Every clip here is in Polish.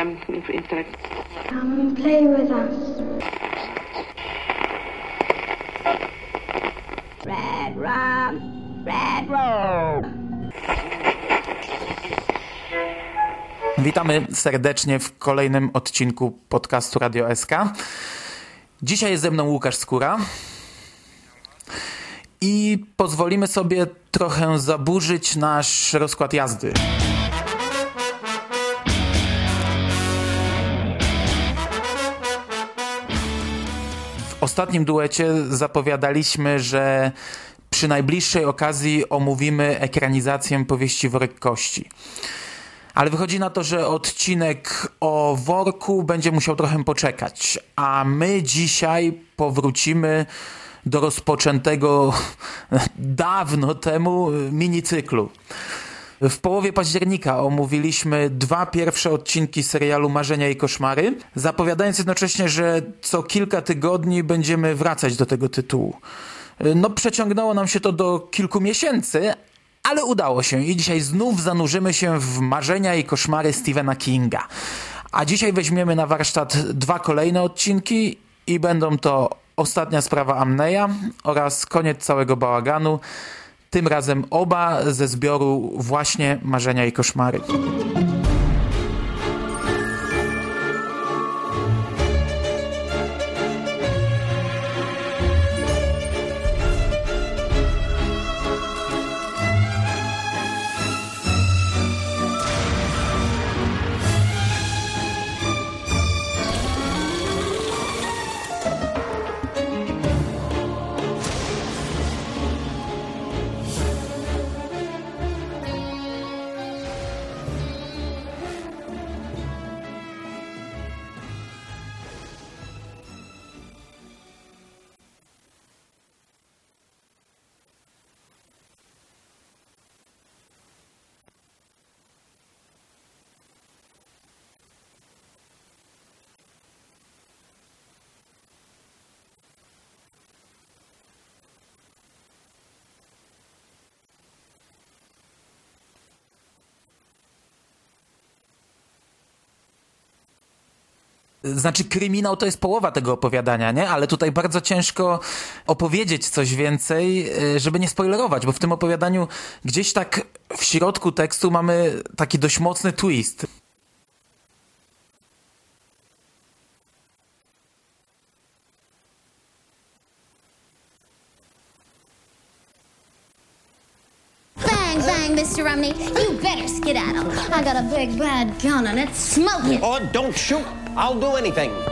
um, intellect. Come and play with us. Red rum, red rum. Witamy serdecznie w kolejnym odcinku podcastu Radio SK. Dzisiaj jest ze mną Łukasz Skóra i pozwolimy sobie trochę zaburzyć nasz rozkład jazdy. Ostatnim duecie zapowiadaliśmy, że przy najbliższej okazji omówimy ekranizację powieści Worek Kości. Ale wychodzi na to, że odcinek o worku będzie musiał trochę poczekać, a my dzisiaj powrócimy do rozpoczętego dawno temu minicyklu. W połowie października omówiliśmy dwa pierwsze odcinki serialu Marzenia i Koszmary, zapowiadając jednocześnie, że co kilka tygodni będziemy wracać do tego tytułu. No, przeciągnęło nam się to do kilku miesięcy, ale udało się i dzisiaj znów zanurzymy się w marzenia i koszmary Stephena Kinga. A dzisiaj weźmiemy na warsztat dwa kolejne odcinki i będą to Ostatnia sprawa Amneya oraz Koniec całego bałaganu. Tym razem oba ze zbioru właśnie Marzenia i koszmary. Znaczy, kryminał to jest połowa tego opowiadania, nie? Ale tutaj bardzo ciężko opowiedzieć coś więcej, y, żeby nie spoilerować, bo w tym opowiadaniu gdzieś tak w środku tekstu mamy taki dość mocny twist. Bang, bang, Mr. Romney. You better skedaddle. I got a big bad gun and it's smoking. Oh, don't shoot. I'll do anything.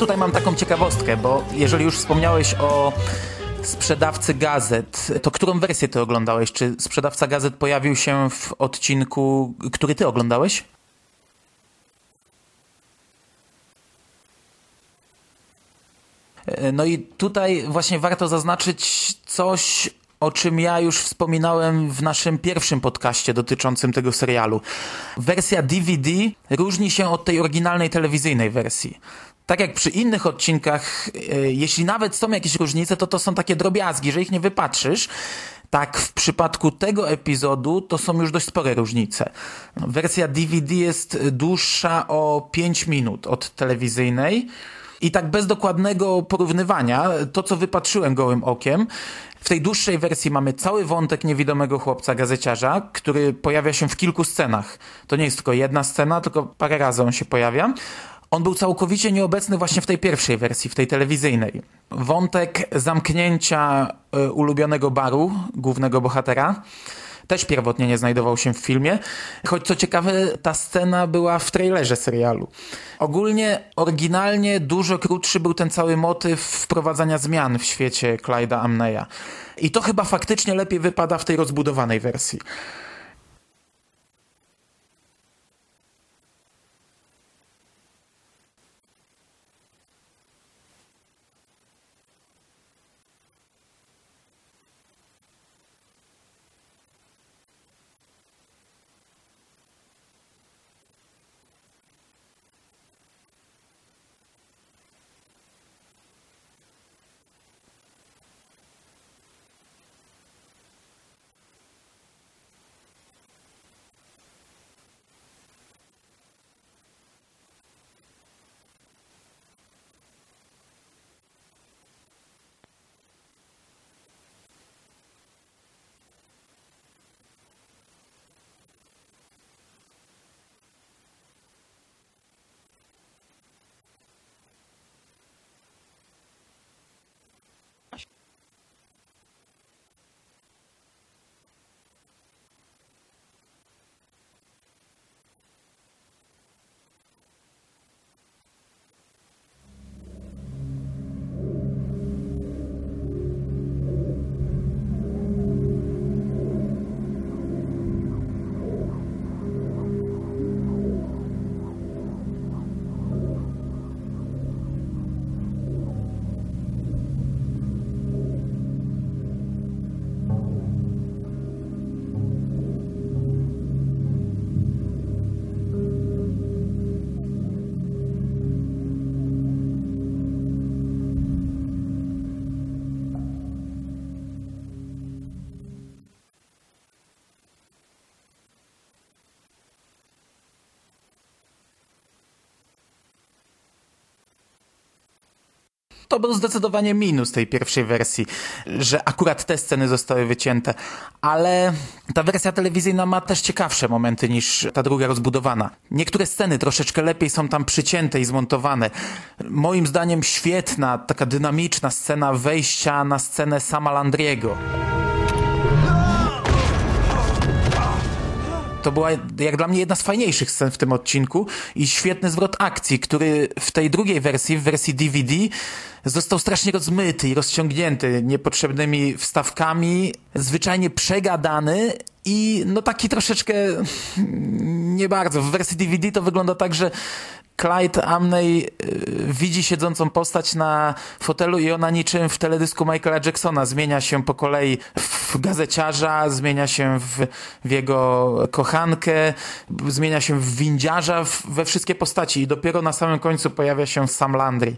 Tutaj mam taką ciekawostkę, bo jeżeli już wspomniałeś o sprzedawcy gazet, to którą wersję ty oglądałeś? Czy sprzedawca gazet pojawił się w odcinku, który ty oglądałeś? No i tutaj właśnie warto zaznaczyć coś, o czym ja już wspominałem w naszym pierwszym podcaście dotyczącym tego serialu. Wersja DVD różni się od tej oryginalnej telewizyjnej wersji. Tak jak przy innych odcinkach, e, jeśli nawet są jakieś różnice, to to są takie drobiazgi, że ich nie wypatrzysz. Tak, w przypadku tego epizodu to są już dość spore różnice. Wersja DVD jest dłuższa o 5 minut od telewizyjnej. I tak bez dokładnego porównywania, to co wypatrzyłem gołym okiem, w tej dłuższej wersji mamy cały wątek niewidomego chłopca gazeciarza, który pojawia się w kilku scenach. To nie jest tylko jedna scena, tylko parę razy on się pojawia. On był całkowicie nieobecny właśnie w tej pierwszej wersji, w tej telewizyjnej. Wątek zamknięcia y, ulubionego baru głównego bohatera też pierwotnie nie znajdował się w filmie, choć co ciekawe, ta scena była w trailerze serialu. Ogólnie, oryginalnie dużo krótszy był ten cały motyw wprowadzania zmian w świecie Clyda Amneya. I to chyba faktycznie lepiej wypada w tej rozbudowanej wersji. To był zdecydowanie minus tej pierwszej wersji, że akurat te sceny zostały wycięte. Ale ta wersja telewizyjna ma też ciekawsze momenty niż ta druga rozbudowana. Niektóre sceny troszeczkę lepiej są tam przycięte i zmontowane. Moim zdaniem świetna, taka dynamiczna scena wejścia na scenę sama Landriego. To była jak dla mnie jedna z fajniejszych scen w tym odcinku i świetny zwrot akcji, który w tej drugiej wersji, w wersji DVD, został strasznie rozmyty i rozciągnięty niepotrzebnymi wstawkami, zwyczajnie przegadany i no taki troszeczkę nie bardzo. W wersji DVD to wygląda tak, że Clyde Amney y, widzi siedzącą postać na fotelu i ona niczym w teledysku Michaela Jacksona zmienia się po kolei w gazeciarza, zmienia się w, w jego kochankę, zmienia się w windziarza, w, we wszystkie postaci i dopiero na samym końcu pojawia się Sam Landry.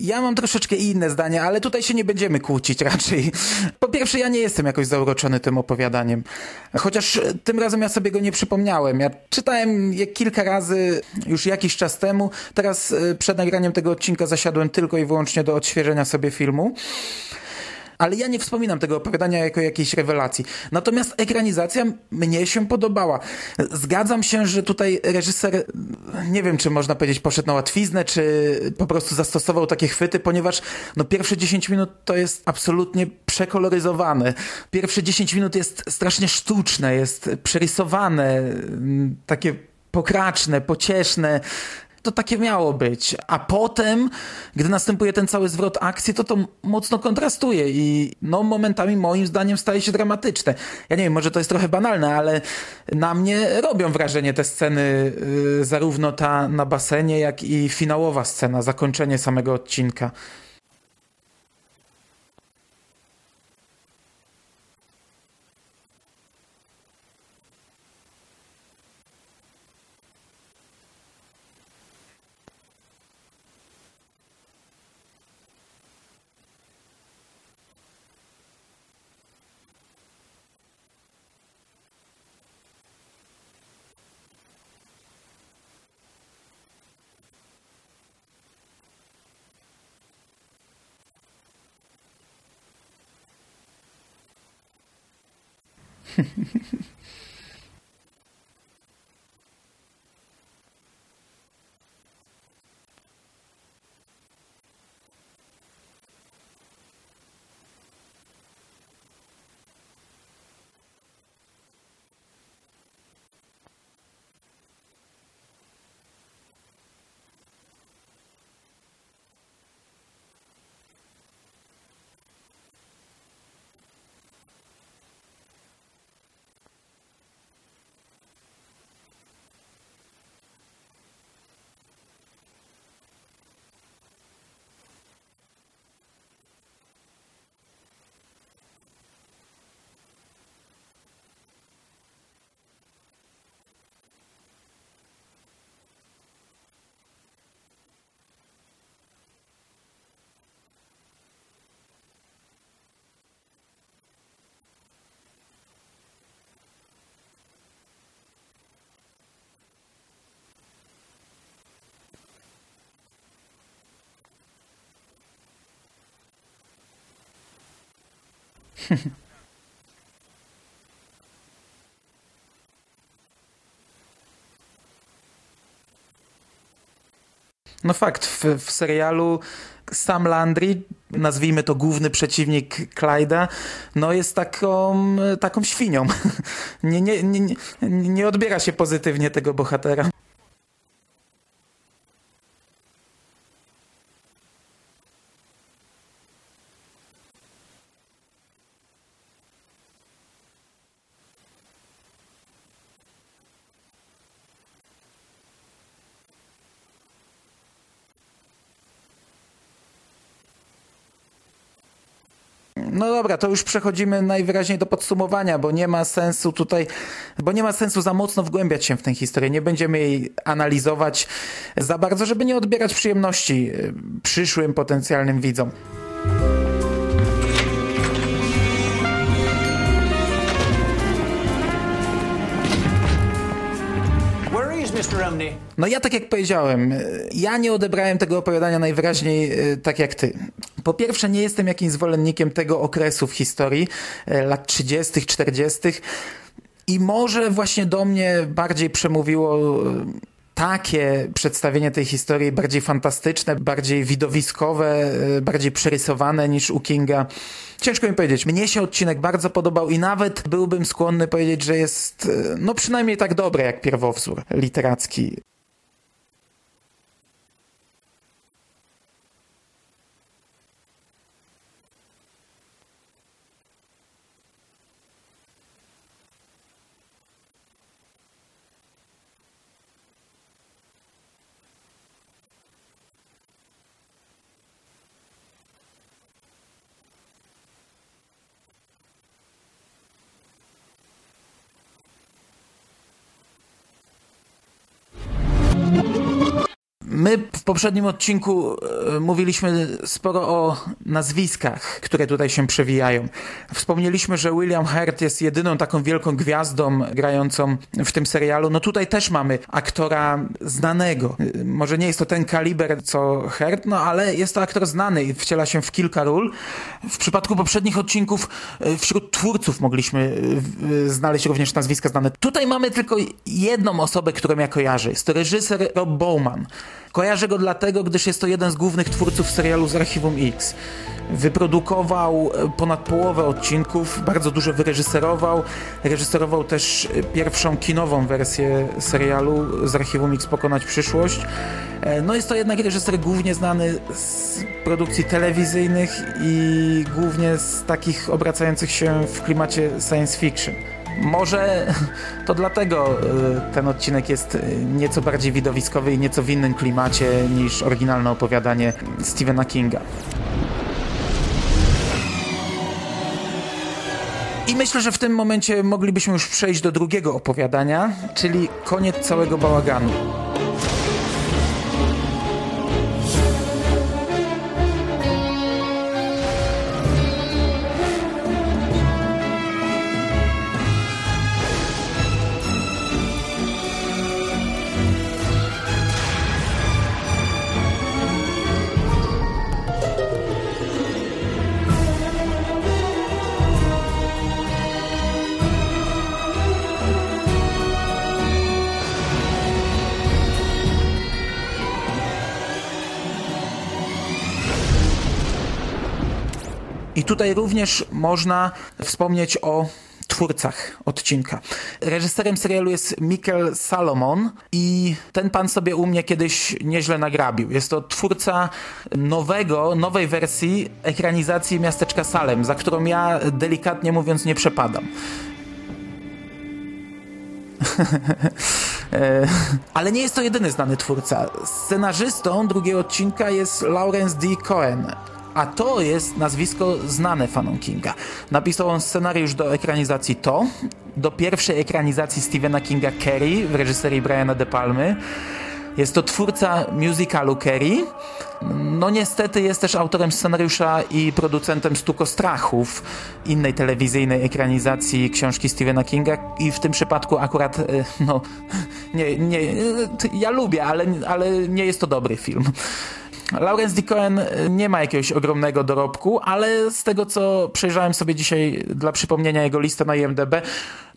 Ja mam troszeczkę inne zdanie, ale tutaj się nie będziemy kłócić raczej. Po pierwsze, ja nie jestem jakoś zauroczony tym opowiadaniem. Chociaż tym razem ja sobie go nie przypomniałem. Ja czytałem je kilka razy już jakiś czas temu. Teraz e, przed nagraniem tego odcinka zasiadłem tylko i wyłącznie do odświeżenia sobie filmu. Ale ja nie wspominam tego opowiadania jako jakiejś rewelacji. Natomiast ekranizacja mnie się podobała. Zgadzam się, że tutaj reżyser, nie wiem czy można powiedzieć poszedł na łatwiznę, czy po prostu zastosował takie chwyty, ponieważ no pierwsze 10 minut to jest absolutnie przekoloryzowane. Pierwsze 10 minut jest strasznie sztuczne, jest przerysowane, takie pokraczne, pocieszne to takie miało być. A potem, gdy następuje ten cały zwrot akcji, to to mocno kontrastuje i no momentami moim zdaniem staje się dramatyczne. Ja nie wiem, może to jest trochę banalne, ale na mnie robią wrażenie te sceny, yy, zarówno ta na basenie, jak i finałowa scena, zakończenie samego odcinka. No fakt, w, w, serialu Sam Landry, nazwijmy to główny przeciwnik Clyda, no jest taką, taką świnią. Nie, nie, nie, nie odbiera się pozytywnie tego bohatera. No dobra, to już przechodzimy najwyraźniej do podsumowania, bo nie ma sensu tutaj, bo nie ma sensu za mocno wgłębiać się w tę historię. Nie będziemy jej analizować za bardzo, żeby nie odbierać przyjemności y, przyszłym potencjalnym widzom. No ja tak jak powiedziałem, ja nie odebrałem tego opowiadania najwyraźniej e, tak jak ty. Po pierwsze nie jestem jakimś zwolennikiem tego okresu w historii, e, lat 30., 40. I może właśnie do mnie bardziej przemówiło e, takie przedstawienie tej historii bardziej fantastyczne, bardziej widowiskowe, bardziej przerysowane niż u Kinga. Ciężko mi powiedzieć. Mnie się odcinek bardzo podobał i nawet byłbym skłonny powiedzieć, że jest no przynajmniej tak dobre jak pierwowzór literacki. Poprzednim odcinku e, mówiliśmy sporo o nazwiskach, które tutaj się przewijają. Wspomnieliśmy, że William Hurt jest jedyną taką wielką gwiazdą grającą w tym serialu. No tutaj też mamy aktora znanego. E, może nie jest to ten kaliber co Hurt, no ale jest to aktor znany i wciela się w kilka ról. W przypadku poprzednich odcinków e, wśród twórców mogliśmy znaleźć również nazwiska znane. Tutaj mamy tylko jedną osobę, którą ja kojarzę. Jest to reżyser Rob Bowman. Kojarzę go dlatego, gdyż jest to jeden z głównych twórców serialu z Archiwum X. Wyprodukował e, ponad połowę odcinków, bardzo dużo wyreżyserował. Reżyserował też e, pierwszą kinową wersję serialu z Archiwum X Pokonać Przyszłość. E, no jest to jednak reżyser głównie znany z produkcji telewizyjnych i głównie z takich obracających się w klimacie science fiction. Może to dlatego y, ten odcinek jest y, nieco bardziej widowiskowy i nieco w innym klimacie niż oryginalne opowiadanie Stephena Kinga. I myślę, że w tym momencie moglibyśmy już przejść do drugiego opowiadania, czyli koniec całego bałaganu. Tutaj również można wspomnieć o twórcach odcinka. Reżyserem serialu jest Mikkel Salomon i ten pan sobie u mnie kiedyś nieźle nagrabił. Jest to twórca nowego, nowej wersji ekranizacji Miasteczka Salem, za którą ja delikatnie mówiąc nie przepadam. E, ale nie jest to jedyny znany twórca. Scenarzystą drugiego odcinka jest Lawrence D. Cohen a to jest nazwisko znane fanom Kinga. Napisał on scenariusz do ekranizacji To, do pierwszej ekranizacji Stephena Kinga Kerry w reżyserii Briana De Palmy. Jest to twórca musicalu Kerry. No niestety jest też autorem scenariusza i producentem Stuko Strachów, innej telewizyjnej ekranizacji książki Stephena Kinga i w tym przypadku akurat, e, no, nie, nie, ja lubię, ale, ale nie jest to dobry film. Lawrence D. Cohen e, nie ma jakiegoś ogromnego dorobku, ale z tego, co przejrzałem sobie dzisiaj dla przypomnienia jego listę na IMDb,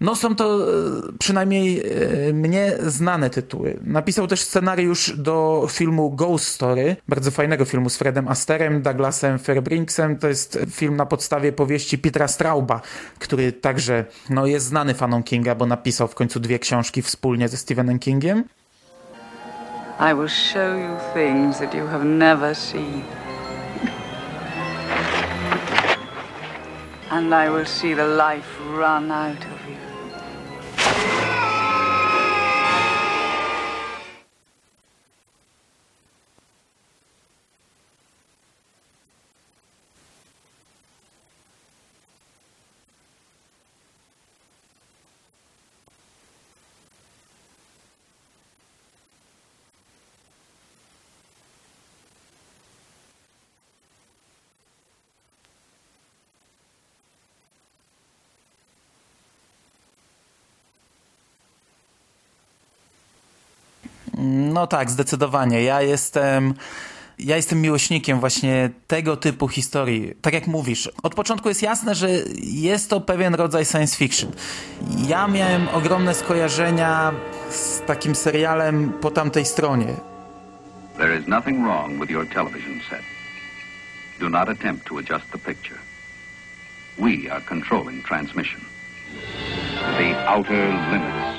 no są to e, przynajmniej e, mnie znane tytuły. Napisał też scenariusz do filmu Ghost Story, bardzo fajnego filmu z Fredem Asterem, Douglasem Fairbrinksem. To jest film na podstawie powieści Petra Strauba, który także no, jest znany fanom Kinga, bo napisał w końcu dwie książki wspólnie ze Stephenem Kingiem. I will show you things that you have never seen. And I will see the life run out No tak, zdecydowanie. Ja jestem ja jestem miłośnikiem właśnie tego typu historii. Tak jak mówisz, od początku jest jasne, że jest to pewien rodzaj science fiction. Ja miałem ogromne skojarzenia z takim serialem po tamtej stronie. There is nothing wrong with your television set. Do not attempt to adjust the picture. We are controlling transmission. The outer limits.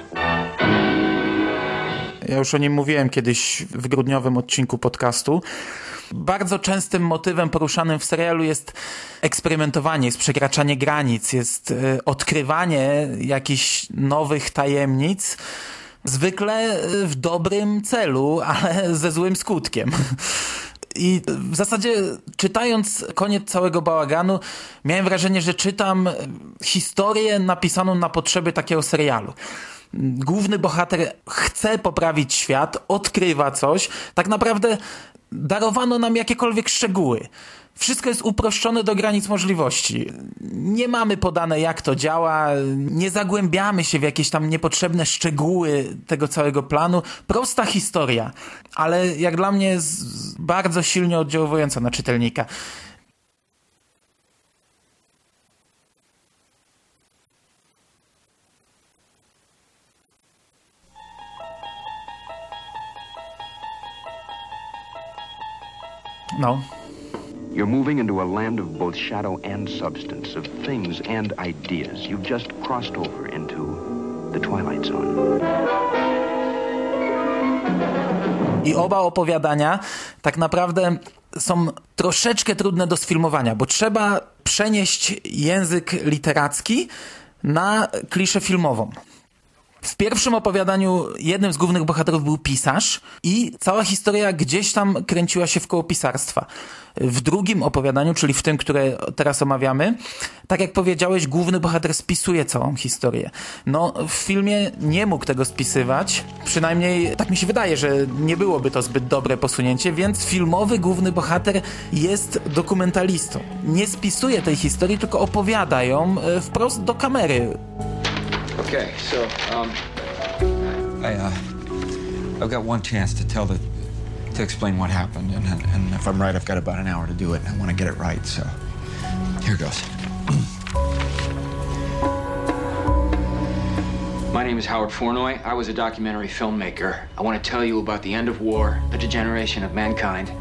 Ja już o nim mówiłem kiedyś w grudniowym odcinku podcastu. Bardzo częstym motywem poruszanym w serialu jest eksperymentowanie, jest przekraczanie granic, jest e, odkrywanie jakichś nowych tajemnic. Zwykle e, w dobrym celu, ale ze złym skutkiem. I w zasadzie czytając koniec całego bałaganu, miałem wrażenie, że czytam historię napisaną na potrzeby takiego serialu. Główny bohater chce poprawić świat, odkrywa coś. Tak naprawdę darowano nam jakiekolwiek szczegóły. Wszystko jest uproszczone do granic możliwości. Nie mamy podane, jak to działa, nie zagłębiamy się w jakieś tam niepotrzebne szczegóły tego całego planu. Prosta historia, ale jak dla mnie jest bardzo silnie oddziałująca na czytelnika. No. You're moving into a land of both shadow and substance, of things and ideas. You've just crossed over into the Twilight Zone. I oba opowiadania tak naprawdę są troszeczkę trudne do sfilmowania, bo trzeba przenieść język literacki na kliszę filmową. W pierwszym opowiadaniu jednym z głównych bohaterów był pisarz i cała historia gdzieś tam kręciła się w koło pisarstwa. W drugim opowiadaniu, czyli w tym, które teraz omawiamy, tak jak powiedziałeś, główny bohater spisuje całą historię. No, w filmie nie mógł tego spisywać, przynajmniej tak mi się wydaje, że nie byłoby to zbyt dobre posunięcie, więc filmowy główny bohater jest dokumentalistą. Nie spisuje tej historii, tylko opowiada ją e, wprost do kamery. Okay, so, um, I, uh, I've got one chance to tell the, to explain what happened, and, and, and if I'm right, I've got about an hour to do it, and I want to get it right, so here goes. My name is Howard Fornoy. I was a documentary filmmaker. I want to tell you about the end of war, the degeneration of mankind,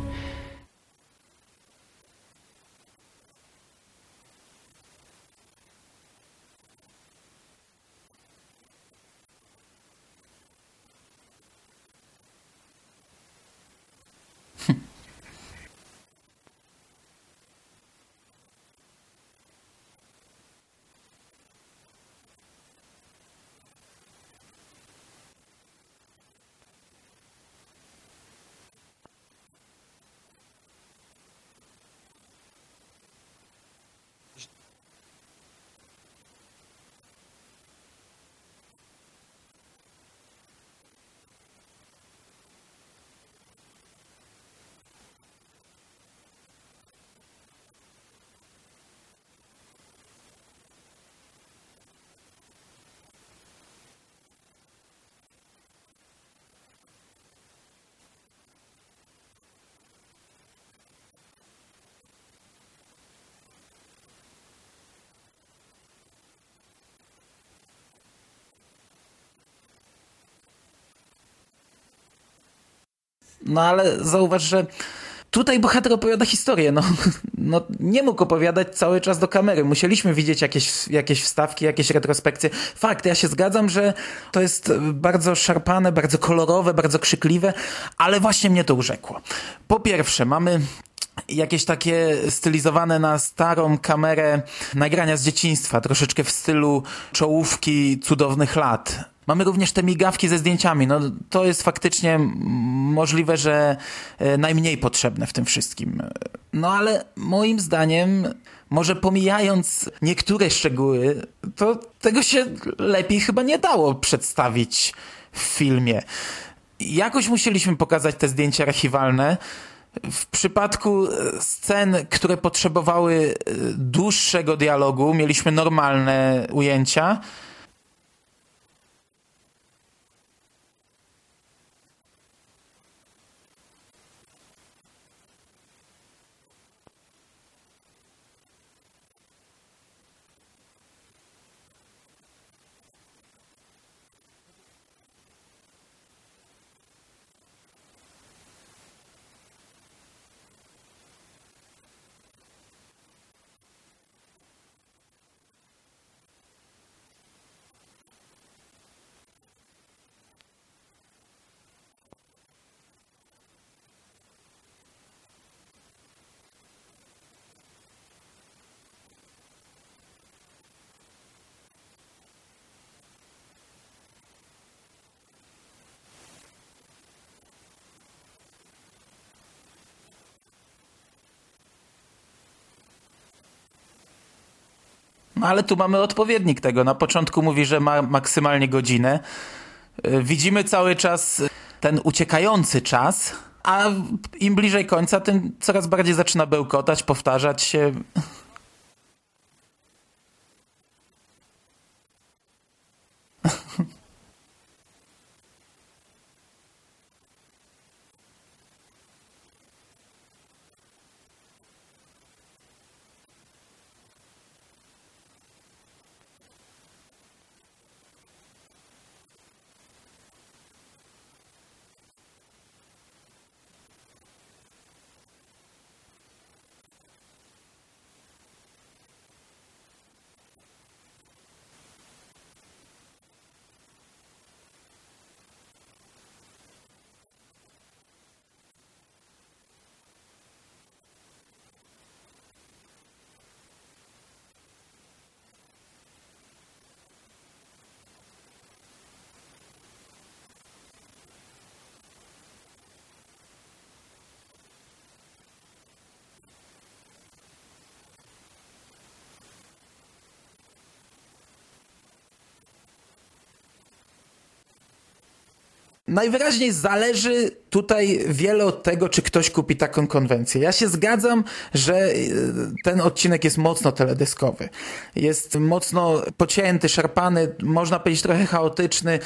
No ale zauważ, że tutaj bohater opowiada historię. No, no, nie mógł opowiadać cały czas do kamery. Musieliśmy widzieć jakieś, jakieś wstawki, jakieś retrospekcje. Fakt, ja się zgadzam, że to jest bardzo szarpane, bardzo kolorowe, bardzo krzykliwe, ale właśnie mnie to urzekło. Po pierwsze, mamy jakieś takie stylizowane na starą kamerę nagrania z dzieciństwa, troszeczkę w stylu czołówki cudownych lat. Mamy również te migawki ze zdjęciami. No, to jest faktycznie możliwe, że e, najmniej potrzebne w tym wszystkim. No ale moim zdaniem, może pomijając niektóre szczegóły, to tego się lepiej chyba nie dało przedstawić w filmie. Jakoś musieliśmy pokazać te zdjęcia archiwalne. W przypadku scen, które potrzebowały e, dłuższego dialogu, mieliśmy normalne ujęcia. No ale tu mamy odpowiednik tego. Na początku mówi, że ma maksymalnie godzinę. Y, Widzimy cały czas ten uciekający czas, a im bliżej końca, tym coraz bardziej zaczyna bełkotać, powtarzać się. Najwyraźniej zależy tutaj wiele od tego, czy ktoś kupi taką konwencję. Ja się zgadzam, że y, ten odcinek jest mocno teledyskowy. Jest mocno pocięty, szarpany, można powiedzieć trochę chaotyczny.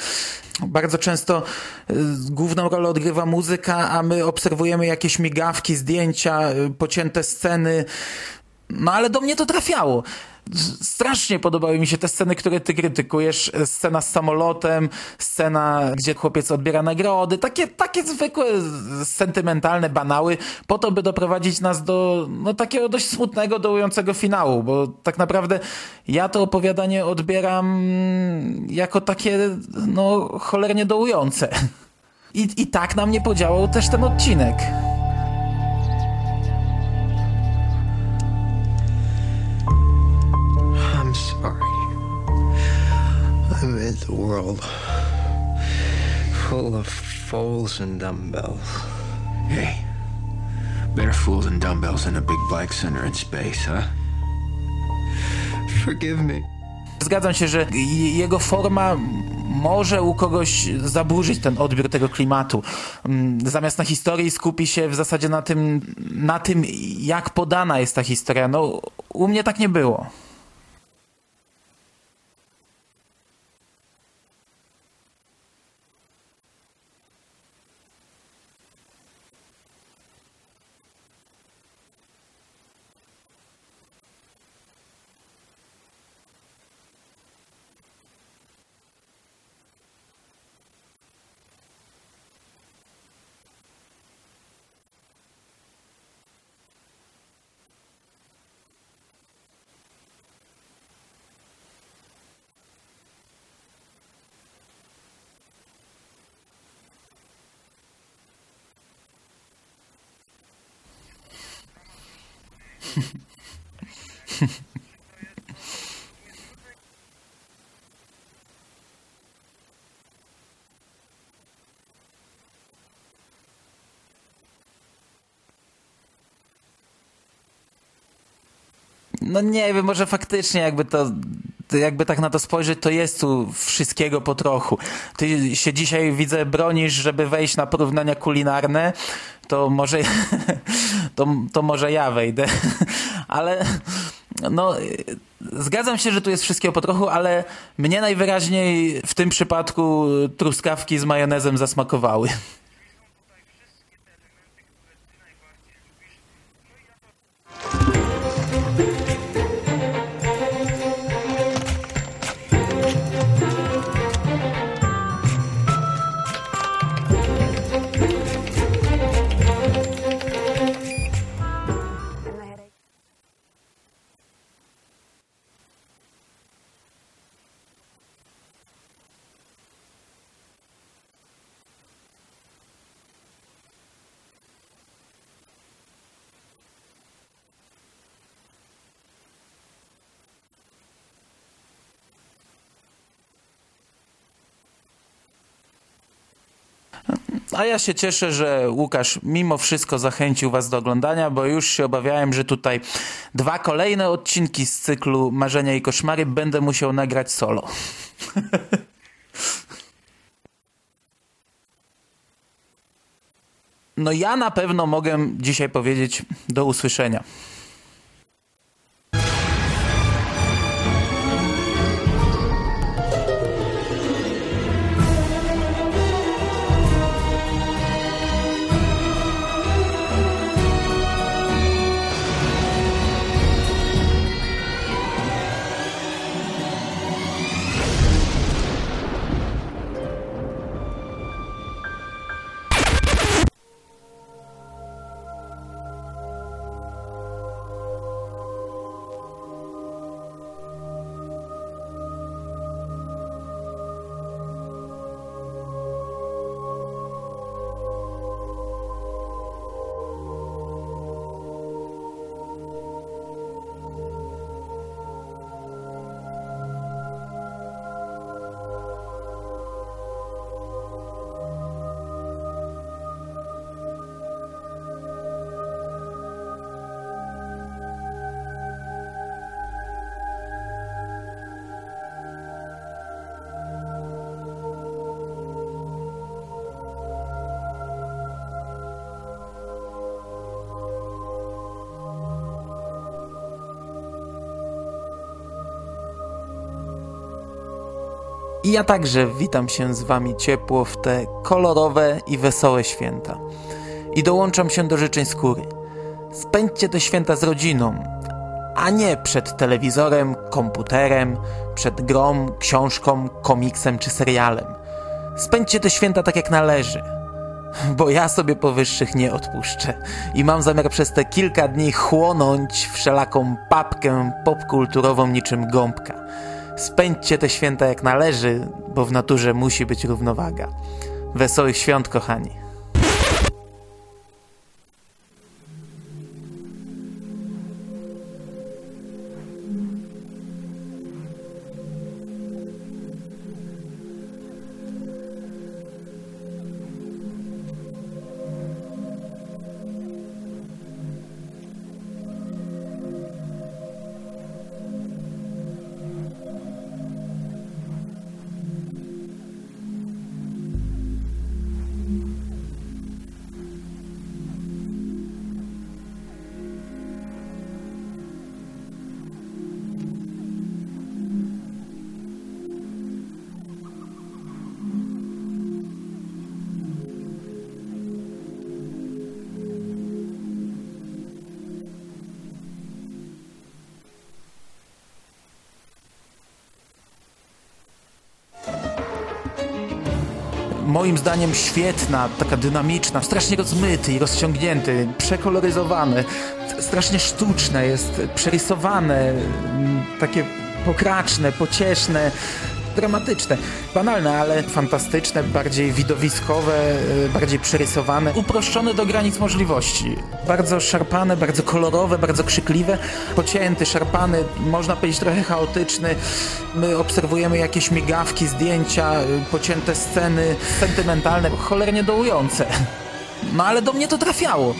Bardzo często y, główną rolę odgrywa muzyka, a my obserwujemy jakieś migawki, zdjęcia, y, pocięte sceny. No ale do mnie to trafiało. Strasznie podobały mi się te sceny, które ty krytykujesz. Scena z samolotem, scena, gdzie chłopiec odbiera nagrody. Takie, takie zwykłe, sentymentalne banały, po to, by doprowadzić nas do no, takiego dość smutnego, dołującego finału, bo tak naprawdę ja to opowiadanie odbieram jako takie no, cholernie dołujące. I, I tak na mnie podziałał też ten odcinek. Made the world full of fools and dumbbells. Hey, better fools than dumbbells than a big black center in space, huh? Forgive me. Zgadzam się, że jego forma może u kogoś zaburzyć ten odbiór tego klimatu. Mm, Zamiast na historii skupi się w zasadzie na tym, na tym jak podana jest ta historia. No, u mnie tak nie było. No nie wiem, może faktycznie jakby to, jakby tak na to spojrzeć, to jest tu wszystkiego po trochu. Ty się dzisiaj widzę bronisz, żeby wejść na porównania kulinarne, to może to, to może ja wejdę. Ale no zgadzam się, że tu jest wszystkiego po trochu, ale mnie najwyraźniej w tym przypadku truskawki z majonezem zasmakowały. A ja się cieszę, że Łukasz mimo wszystko zachęcił Was do oglądania, bo już się obawiałem, że tutaj dwa kolejne odcinki z cyklu Marzenia i Koszmary będę musiał nagrać solo. No ja na pewno mogę dzisiaj powiedzieć do usłyszenia. I ja także witam się z Wami ciepło w te kolorowe i wesołe święta. I dołączam się do życzeń skóry. Spędźcie te święta z rodziną, a nie przed telewizorem, komputerem, przed grą, książką, komiksem czy serialem. Spędźcie te święta tak jak należy, bo ja sobie powyższych nie odpuszczę i mam zamiar przez te kilka dni chłonąć wszelaką papkę popkulturową niczym gąbka. Spędźcie te święta jak należy, bo w naturze musi być równowaga. Wesołych świąt, kochani. Moim zdaniem świetna, taka dynamiczna, strasznie rozmyty i rozciągnięty, przekoloryzowany, strasznie sztuczne jest, przerysowane, mm, takie pokraczne, pocieszne, dramatyczne, banalne, ale fantastyczne, bardziej widowiskowe, y, bardziej przerysowane, uproszczone do granic możliwości. Bardzo szarpane, bardzo kolorowe, bardzo krzykliwe, pocięty, szarpany, można powiedzieć trochę chaotyczny. My obserwujemy jakieś migawki, zdjęcia, y, pocięte sceny sentymentalne, cholernie dołujące. No ale do mnie to trafiało.